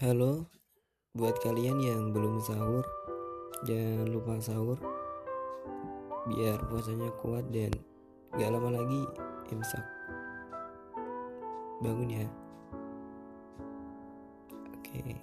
Halo, buat kalian yang belum sahur, jangan lupa sahur biar puasanya kuat dan gak lama lagi imsak. Bangun ya. Oke.